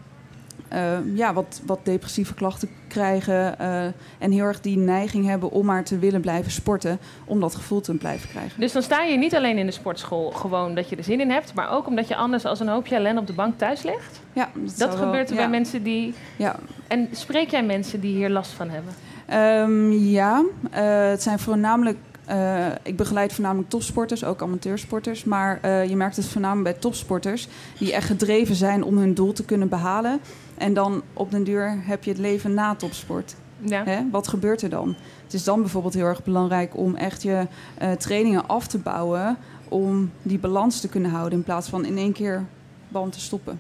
uh, ja, wat, wat depressieve klachten krijgen. Uh, en heel erg die neiging hebben om maar te willen blijven sporten. Om dat gevoel te blijven krijgen. Dus dan sta je niet alleen in de sportschool gewoon dat je er zin in hebt. Maar ook omdat je anders als een hoopje ellende op de bank thuis ligt. Ja, dat, dat gebeurt er wel, bij mensen die. Ja. En spreek jij mensen die hier last van hebben? Um, ja, uh, het zijn voornamelijk uh, ik begeleid voornamelijk topsporters, ook amateursporters. Maar uh, je merkt het voornamelijk bij topsporters die echt gedreven zijn om hun doel te kunnen behalen. En dan op den duur heb je het leven na topsport. Ja. Hè? Wat gebeurt er dan? Het is dan bijvoorbeeld heel erg belangrijk om echt je uh, trainingen af te bouwen. Om die balans te kunnen houden in plaats van in één keer bam te stoppen.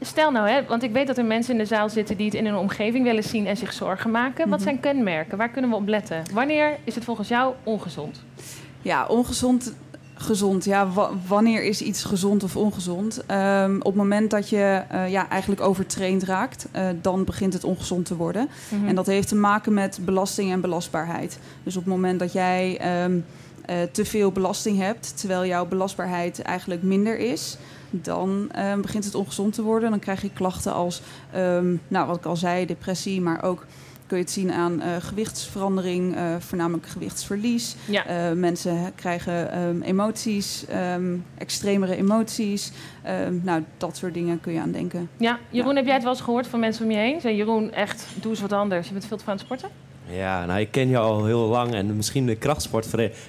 Stel nou, hè, want ik weet dat er mensen in de zaal zitten die het in hun omgeving willen zien en zich zorgen maken. Mm -hmm. Wat zijn kenmerken? Waar kunnen we op letten? Wanneer is het volgens jou ongezond? Ja, ongezond gezond. Ja, wanneer is iets gezond of ongezond? Um, op het moment dat je uh, ja, eigenlijk overtraind raakt, uh, dan begint het ongezond te worden. Mm -hmm. En dat heeft te maken met belasting en belastbaarheid. Dus op het moment dat jij um, uh, te veel belasting hebt, terwijl jouw belastbaarheid eigenlijk minder is, dan uh, begint het ongezond te worden. Dan krijg je klachten als, um, nou, wat ik al zei, depressie, maar ook kun je het zien aan uh, gewichtsverandering, uh, voornamelijk gewichtsverlies. Ja. Uh, mensen krijgen um, emoties, um, extremere emoties. Um, nou, dat soort dingen kun je aan denken. Ja, Jeroen, ja. heb jij het wel eens gehoord van mensen om je heen? Zei Jeroen, echt, doe eens wat anders. Je bent veel te veel aan het sporten? Ja, nou, ik ken je al heel lang en misschien de krachtsport,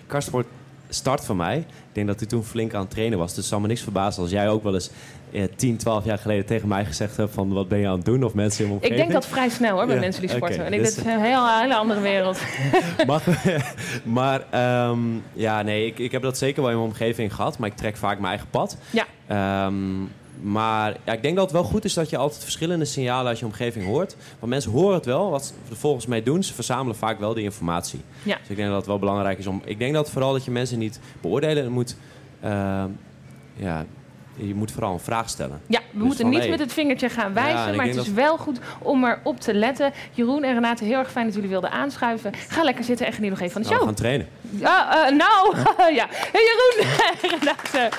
krachtsport start van mij. Ik denk dat hij toen flink aan het trainen was. Dus het zal me niks verbazen als jij ook wel eens eh, 10, 12 jaar geleden tegen mij gezegd hebt van wat ben je aan het doen? Of mensen in mijn omgeving. Ik denk dat vrij snel hoor, bij ja, mensen die sporten. Okay, en ik dus... denk dat is een heel, hele andere wereld. maar maar um, ja, nee, ik, ik heb dat zeker wel in mijn omgeving gehad. Maar ik trek vaak mijn eigen pad. Ja. Um, maar ja, ik denk dat het wel goed is dat je altijd verschillende signalen uit je omgeving hoort. Want mensen horen het wel, wat ze volgens mij doen. Ze verzamelen vaak wel die informatie. Ja. Dus ik denk dat het wel belangrijk is om... Ik denk dat vooral dat je mensen niet beoordelen. Moet, uh, ja, je moet vooral een vraag stellen. Ja, we dus moeten van, niet hey, met het vingertje gaan wijzen. Ja, maar het is dat- wel goed om erop te letten. Jeroen en Renate, heel erg fijn dat jullie wilden aanschuiven. Ga lekker zitten en geniet nog even van de nou, we show. gaan trainen. Ja, eh, nou, ja. Hey Jeroen en Renate.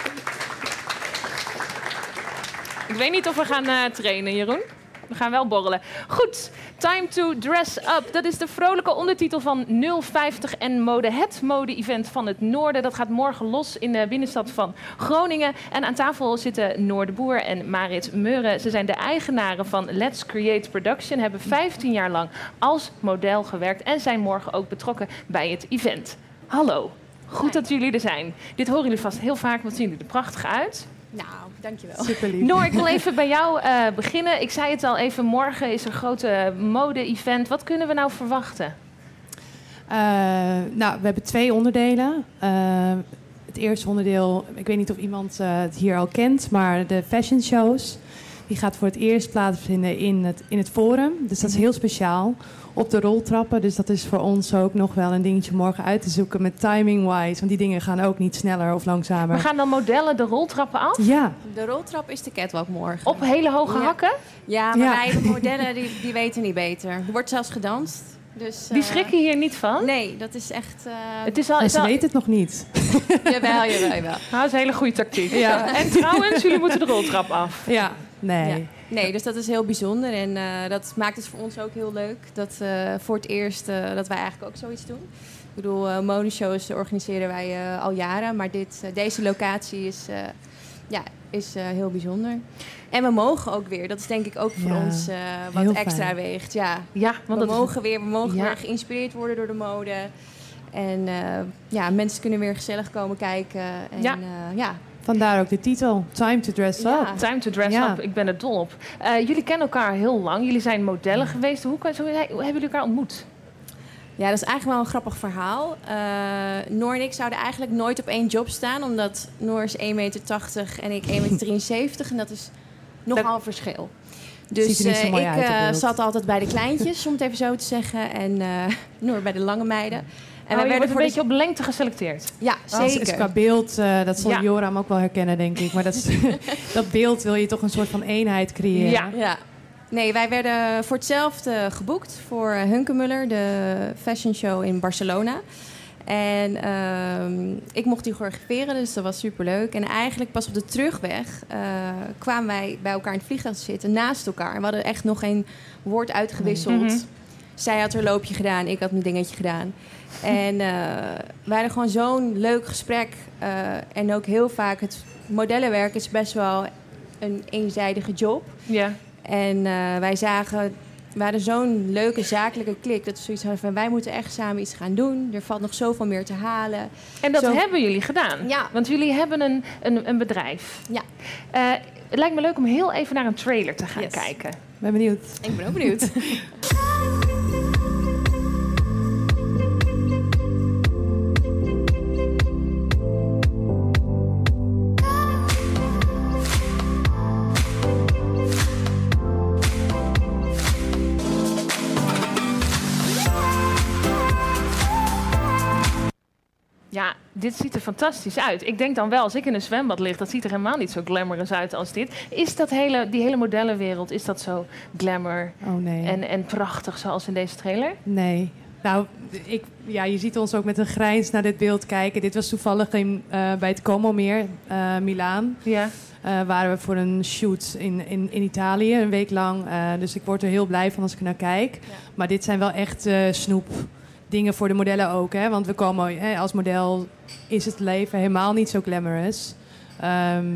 Ik weet niet of we gaan eh, trainen, Jeroen. We gaan wel borrelen. Goed, Time to Dress Up. Dat is de vrolijke ondertitel van 050 en Mode. Het mode-event van het Noorden. Dat gaat morgen los in de binnenstad van Groningen. En aan tafel zitten Noor de Boer en Marit Meuren. Ze zijn de eigenaren van Let's Create Production. Hebben 15 jaar lang als model gewerkt. En zijn morgen ook betrokken bij het event. Hallo, goed dat jullie er zijn. Dit horen jullie vast heel vaak, want zien jullie er prachtig uit. Nou, dankjewel. Super lief. Noor, ik wil even bij jou uh, beginnen. Ik zei het al even, morgen is er een grote mode-event. Wat kunnen we nou verwachten? Uh, nou, we hebben twee onderdelen. Uh, het eerste onderdeel, ik weet niet of iemand uh, het hier al kent, maar de fashion shows. Die gaat voor het eerst plaatsvinden in het, in het Forum. Dus dat is heel speciaal. Op de roltrappen. Dus dat is voor ons ook nog wel een dingetje morgen uit te zoeken met timing-wise. Want die dingen gaan ook niet sneller of langzamer. Maar gaan dan modellen de roltrappen af? Ja. De roltrap is de catwalk morgen. Op hele hoge Ja. hakken? Ja, maar Ja. wij de modellen die, die weten niet beter. Er wordt zelfs gedanst. Dus, Die eh, schrikken hier niet van? Nee, dat is echt... eh, Het is al, is ze al, weten het nog niet. Jawel, jawel, jawel. Nou, dat is een hele goede tactiek. Ja. En trouwens, jullie moeten de roltrap af. Ja, nee. Ja. Nee, dus dat is heel bijzonder. En eh, dat maakt het voor ons ook heel leuk. Dat eh, voor het eerst eh, dat wij eigenlijk ook zoiets doen. Ik bedoel, modeshows organiseren wij al jaren. Maar dit, deze locatie is, ja, is heel bijzonder. En we mogen ook weer. Dat is denk ik ook voor Ja, ons wat extra fijn. weegt. Ja, Ja, want we mogen, weer, we mogen Ja. weer geïnspireerd worden door de mode. En ja, mensen kunnen weer gezellig komen kijken. En ja Vandaar ook de titel, Time to Dress Up. Time to dress Ja. up. Ik ben er dol op. Eh, jullie kennen elkaar heel lang. Jullie zijn modellen geweest. Hoe, hoe, hoe hebben jullie elkaar ontmoet? Ja, dat is eigenlijk wel een grappig verhaal. Eh, Noor en ik zouden eigenlijk nooit op één job staan, omdat Noor is 1,80 meter en ik 1,73 meter. En dat is nogal een verschil. Dus eh, ik zat altijd bij de kleintjes, om het even zo te zeggen. En eh, Noor bij de lange meiden. En wij wij werden werden een voor beetje op lengte geselecteerd. Ja, zeker. is qua beeld, eh, dat zal Ja. Joram ook wel herkennen, denk ik. Maar dat, is, dat beeld wil je toch een soort van eenheid creëren. Ja. Ja. Nee, wij werden voor hetzelfde geboekt voor Hunkemuller, de fashion show in Barcelona. En ehm, ik mocht die choreograferen, dus dat was superleuk. En eigenlijk pas op de terugweg eh, kwamen wij bij elkaar in het vliegtuig te zitten, naast elkaar. En we hadden echt nog geen woord uitgewisseld. Mhm. Zij had haar loopje gedaan, ik had mijn dingetje gedaan. En eh wij hadden gewoon zo'n leuk gesprek. eh, en ook heel vaak, het modellenwerk is best wel een eenzijdige job. Ja. En eh, wij zagen, we hadden zo'n leuke zakelijke klik. Dat we zoiets hadden van, wij moeten echt samen iets gaan doen. Er valt nog zoveel meer te halen. En dat Zo- hebben jullie gedaan. Ja. Want jullie hebben een, een, een bedrijf. Ja. Eh, het lijkt me leuk om heel even naar een trailer te gaan Yes. kijken. Ben benieuwd. Ik ben ook benieuwd. dit ziet er fantastisch uit. Ik denk dan wel, als ik in een zwembad lig, dat ziet er helemaal niet zo glamorous uit als dit. Is dat hele, die hele modellenwereld, is dat zo glamour Oh nee. en, en prachtig zoals in deze trailer? Nee. Nou, ik, ja, je ziet ons ook met een grijns naar dit beeld kijken. Dit was toevallig in, eh, bij het Como meer, eh Milaan. Ja. Eh, waren we voor een shoot in, in, in Italië, een week lang. Dus ik word er heel blij van als ik naar kijk. Maar dit zijn wel echt snoep dingen voor de modellen ook. Hè? Want we komen hè, als model is het leven helemaal niet zo glamorous. Ehm,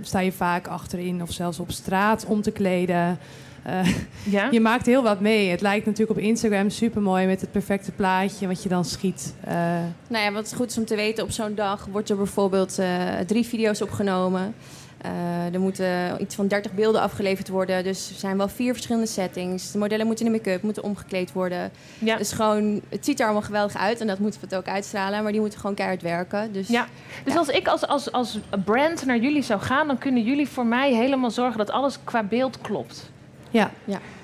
sta je vaak achterin of zelfs op straat om te kleden. Eh, Ja? je maakt heel wat mee. Het lijkt natuurlijk op Instagram super mooi met het perfecte plaatje wat je dan schiet. Eh, nou ja, wat goed is om te weten, op zo'n dag wordt er bijvoorbeeld eh, drie video's opgenomen. Eh, er moeten iets van 30 beelden afgeleverd worden. Dus er zijn wel vier verschillende settings. De modellen moeten in de make-up, moeten omgekleed worden. Ja. Dus gewoon, het ziet er allemaal geweldig uit en dat moeten we het ook uitstralen. Maar die moeten gewoon keihard werken. Dus Ja. Dus als ik als, als, als brand naar jullie zou gaan, dan kunnen jullie voor mij helemaal zorgen dat alles qua beeld klopt. Ja.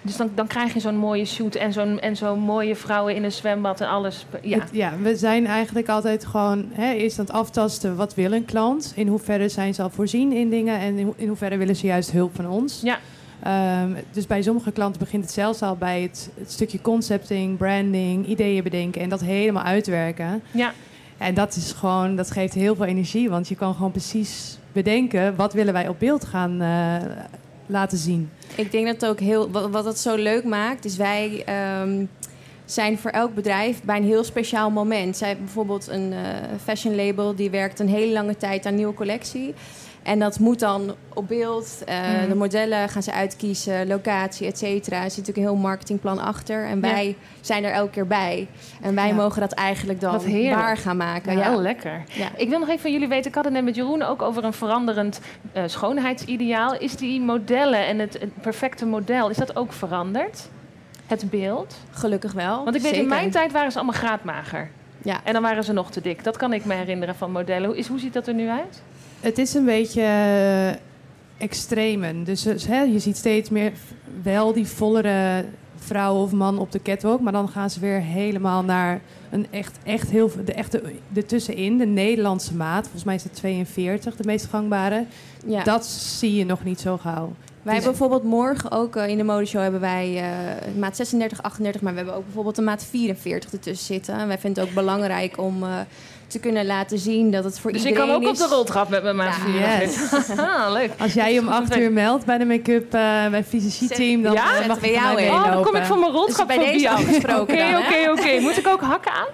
Dus dan, dan krijg je zo'n mooie shoot en zo'n en zo'n mooie vrouwen in een zwembad en alles. Ja. Het- ja, we zijn eigenlijk altijd gewoon hè, eerst aan het aftasten wat wil een klant. In hoeverre zijn ze al voorzien in dingen en in, ho- in hoeverre willen ze juist hulp van ons. Ja. Ehm, dus bij sommige klanten begint het zelfs al bij het, het stukje concepting, branding, ideeën bedenken en dat helemaal uitwerken. Ja. En dat is gewoon, dat geeft heel veel energie, want je kan gewoon precies bedenken wat willen wij op beeld gaan eh, laten zien. Ik denk dat ook heel. Wat, wat het zo leuk maakt, is wij ehm, zijn voor elk bedrijf bij een heel speciaal moment. Zij bijvoorbeeld een eh, fashion label die werkt een hele lange tijd aan nieuwe collectie. En dat moet dan op beeld. eh, Mhm. De modellen gaan ze uitkiezen, locatie, et cetera. Er zit natuurlijk een heel marketingplan achter. En Ja. wij zijn er elke keer bij. En wij Ja. mogen dat eigenlijk dan waar gaan maken. Ja, heel lekker. Ik wil nog even van jullie weten, ik had het net met Jeroen ook over een veranderend eh, schoonheidsideaal. Is die modellen en het, het perfecte model, is dat ook veranderd? Het beeld? Gelukkig wel. Want ik weet, in mijn tijd waren ze allemaal graadmager. Ja. En dan waren ze nog te dik. Dat kan ik me herinneren van modellen. Hoe, is, hoe ziet dat er nu uit? Het is een beetje eh, extremen. Dus eh, je ziet steeds meer wel die vollere vrouw of man op de catwalk. Maar dan gaan ze weer helemaal naar een echt, echt heel, de echte ertussenin. De Nederlandse maat. Volgens mij is het 42, de meest gangbare. Ja. Dat zie je nog niet zo gauw. Wij Dus- hebben bijvoorbeeld morgen ook eh, in de modeshow hebben wij eh, maat 36, 38, maar we hebben ook bijvoorbeeld een maat 44 ertussen zitten. En wij vinden het ook belangrijk om eh, te kunnen laten zien dat het voor Dus ik iedereen kan ook op is. de roltrap met mijn maat Ja. 44. Ah, leuk. Als jij je om acht uur meldt bij de make-up eh bij Fysici-team, dan Ja? mag we jou in. Oh, dan kom ik van mijn Dus roltrap bij voor deze afgesproken Oké, oké, oké. Moet ik ook hakken aan?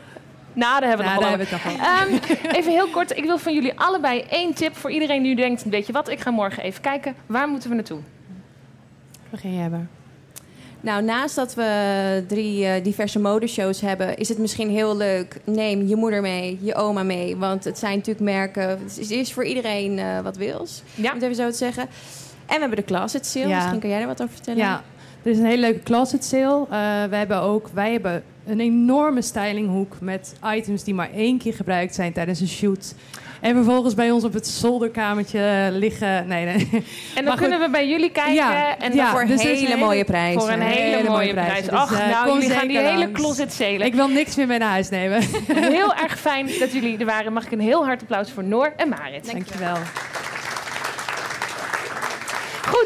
Nou, daar hebben we Nou, nog wel het nog over. Ehm, even heel kort, ik wil van jullie allebei één tip voor iedereen die nu denkt, weet je wat, ik ga morgen even kijken. Waar moeten we naartoe? Begin maar. Nou, naast dat we drie uh, diverse modeshows hebben, is het misschien heel leuk. Neem je moeder mee, je oma mee. Want het zijn natuurlijk merken. Het is voor iedereen uh, wat wils. Ja. Om het even zo te zeggen. En we hebben de closet sale. Ja. Misschien kan jij er wat over vertellen. Ja, er is een hele leuke closet sale. Uh, we hebben ook, wij hebben een enorme stylinghoek met items die maar één keer gebruikt zijn tijdens een shoot. En vervolgens bij ons op het zolderkamertje liggen. Nee, nee. En dan kunnen we bij jullie kijken. Ja, en ja, voor dus een hele mooie prijs. Voor een hele, mooie prijs. Ach, dus, uh, nou, jullie gaan die hele closet zelen. Ik wil niks meer mee naar huis nemen. Heel erg fijn dat jullie er waren. Mag ik een heel hard applaus voor Noor en Marit. Dankjewel.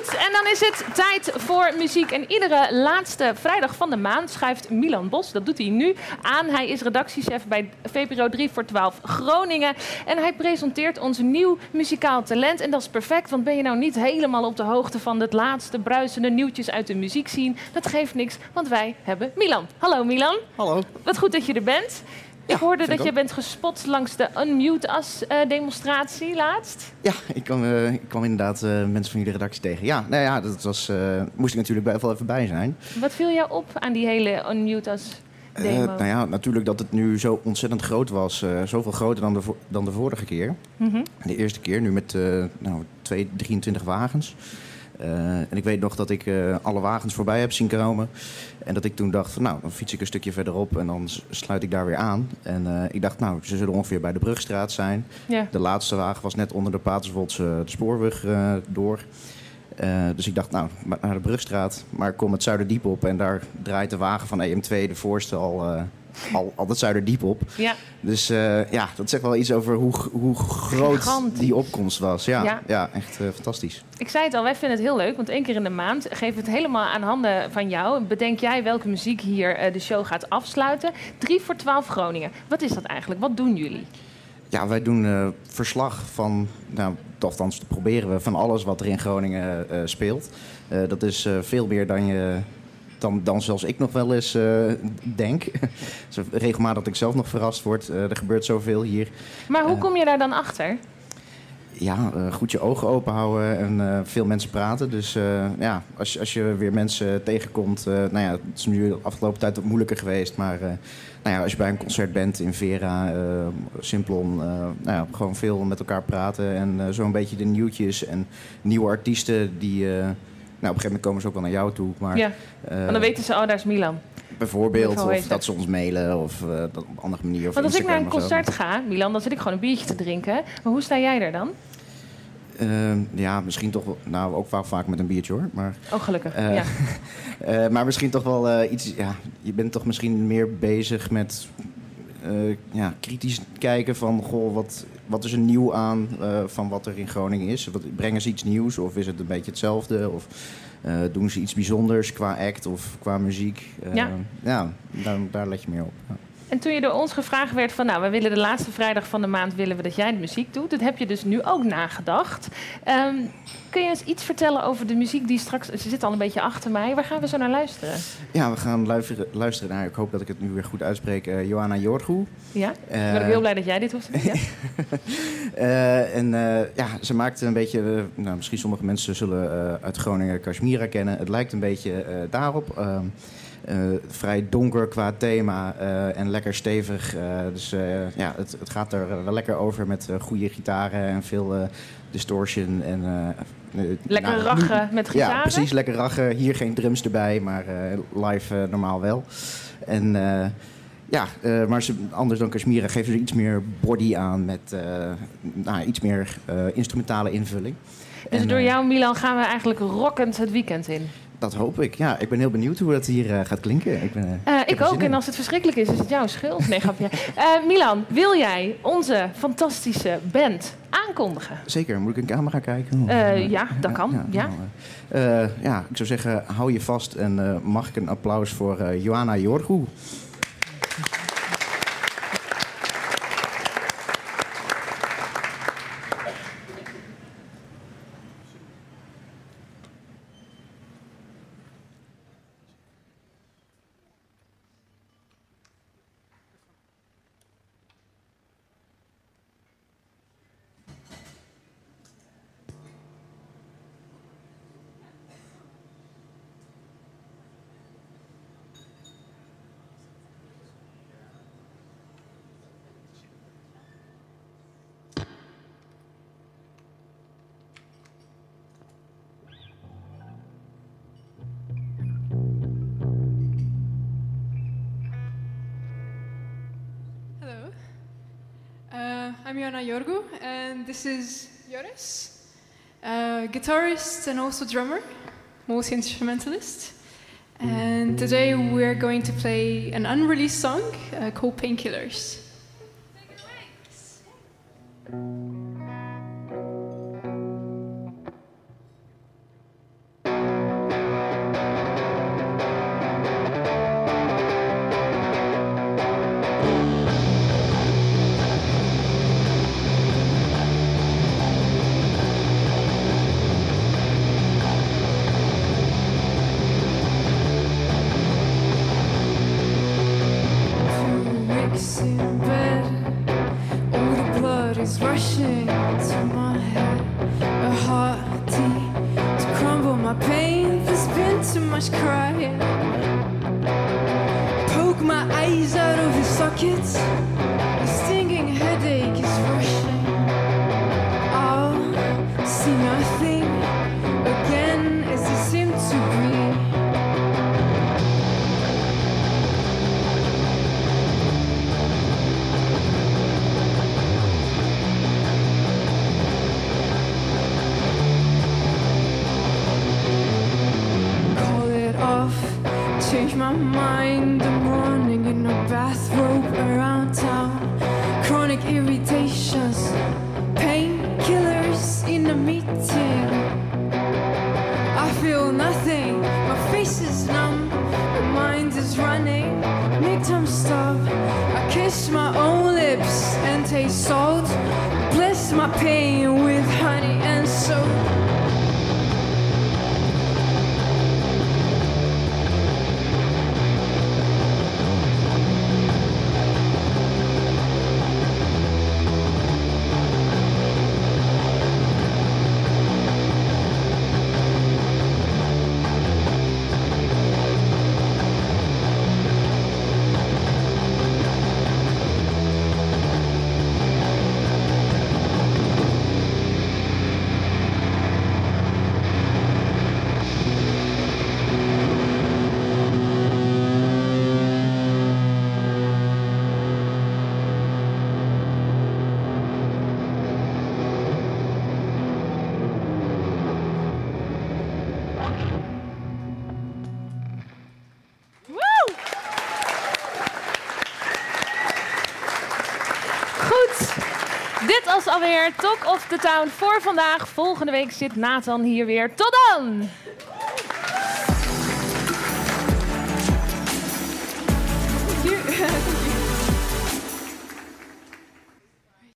Goed, en dan is het tijd voor muziek. En iedere laatste vrijdag van de maand schuift Milan Bos, dat doet hij nu, aan. Hij is redactiechef bij VPRO 3 voor 12 Groningen. En hij presenteert ons nieuw muzikaal talent. En dat is perfect, want ben je nou niet helemaal op de hoogte van het laatste bruisende nieuwtjes uit de muziek zien? Dat geeft niks, want wij hebben Milan. Hallo Milan. Hallo. Wat goed dat je er bent ik hoorde dat je bent gespot langs de Unmute As-demonstratie laatst. Ja, ik kwam, uh, ik kwam inderdaad uh, mensen van jullie redactie tegen. Ja, nou ja, dat was, moest ik natuurlijk wel even bij zijn. Wat viel jou op aan die hele Unmute As demo? nou ja, natuurlijk dat het nu zo ontzettend groot was. zoveel groter dan de, dan de vorige keer. Mm -hmm. De eerste keer, nu met nou, twee, 23 wagens. Uh, en ik weet nog dat ik uh, alle wagens voorbij heb zien komen. En dat ik toen dacht van nou, dan fiets ik een stukje verderop en dan sluit ik daar weer aan. En uh, ik dacht nou, ze zullen ongeveer bij de Brugstraat zijn. Ja. De laatste wagen was net onder de Paterswoldse de spoorweg door. dus ik dacht nou, naar de Brugstraat. Maar ik kom het Zuiderdiep op en daar draait de wagen van EM2, de voorste, al al, al dat Zuiderdiep op. Ja. Dus uh, ja, dat zegt wel iets over hoe, hoe groot die opkomst was. Ja, ja. echt uh, fantastisch. Ik zei het al, wij vinden het heel leuk. Want één keer in de maand geven we het helemaal aan handen van jou. Bedenk jij welke muziek hier uh, de show gaat afsluiten. 3 voor 12 Groningen. Wat is dat eigenlijk? Wat doen jullie? Ja, wij doen verslag van, nou, althans proberen we, van alles wat er in Groningen speelt. dat is veel meer dan je dan, dan zoals ik nog wel eens uh, denk. Regelmatig dat ik zelf nog verrast word. Uh, er gebeurt zoveel hier. Maar hoe uh, kom je daar dan achter? Ja, goed je ogen open houden en veel mensen praten. Dus ja, als, als je weer mensen tegenkomt... nou ja, het is nu de afgelopen tijd wat moeilijker geweest. Maar nou ja, als je bij een concert bent in Vera, Simplon... nou ja, gewoon veel met elkaar praten. En zo'n beetje de nieuwtjes en nieuwe artiesten die nou, op een gegeven moment komen ze ook wel naar jou toe. Maar, ja, uh, dan weten ze, oh, daar is Milan. Bijvoorbeeld, of dat ze ons mailen of uh, dat op een andere manier. Of Want als ik naar een concert ga, Milan, dan zit ik gewoon een biertje te drinken. Maar hoe sta jij er dan? Uh, ja, misschien toch wel. Nou, ook vaak, vaak met een biertje hoor. Maar, oh, gelukkig. Uh, ja. maar misschien toch wel iets. Ja, je bent toch misschien meer bezig met. ja, kritisch kijken van. Goh, wat, wat is er nieuw aan uh, van wat er in Groningen is? Wat, brengen ze iets nieuws of is het een beetje hetzelfde? Of uh, doen ze iets bijzonders qua act of qua muziek? Uh, ja, ja daar, daar, let je meer op. Ja. En toen je door ons gevraagd werd van, nou, we willen de laatste vrijdag van de maand willen we dat jij de muziek doet. Dat heb je dus nu ook nagedacht. Um, kun je eens iets vertellen over de muziek die straks, ze zit al een beetje achter mij. Waar gaan we zo naar luisteren? Ja, we gaan luisteren, luisteren naar, ik hoop dat ik het nu weer goed uitspreek, uh, Johanna Jorgu. Ja, ik ben ook heel blij dat jij dit hoeft te doen. Ja. uh, en ja, ze maakt een beetje, nou, misschien sommige mensen zullen uit Groningen Kashmira kennen. Het lijkt een beetje daarop. Uh, vrij donker qua thema uh, en lekker stevig. Uh, dus ja, het, het, gaat er wel lekker over met goede gitaren en veel distortion. En, lekker nou, rachen met gitaren? Ja, precies, lekker rachen. Hier geen drums erbij, maar live normaal wel. En ja, maar ze, anders dan Kashmira geven ze iets meer body aan met nou, iets meer instrumentale invulling. Dus en, door jou, Milan, gaan we eigenlijk rockend het weekend in? Dat hoop ik. Ja, ik ben heel benieuwd hoe dat hier uh, gaat klinken. Ik, ben, uh, ik, ook. En als het verschrikkelijk is, is het jouw schuld. Nee, grapje. Uh, Milan, wil jij onze fantastische band aankondigen? Zeker. Moet ik een camera kijken? ja, dat kan. Ja, ja. ja, ik zou zeggen, hou je vast en mag ik een applaus voor Johanna Jorgu. I'm Jona Jorgu, and this is Joris, uh, guitarist and also drummer, multi-instrumentalist. And today we're going to play an unreleased song uh, called Painkillers. weeks pain alweer Talk of the Town voor vandaag. Volgende week zit Nathan hier weer. Tot dan!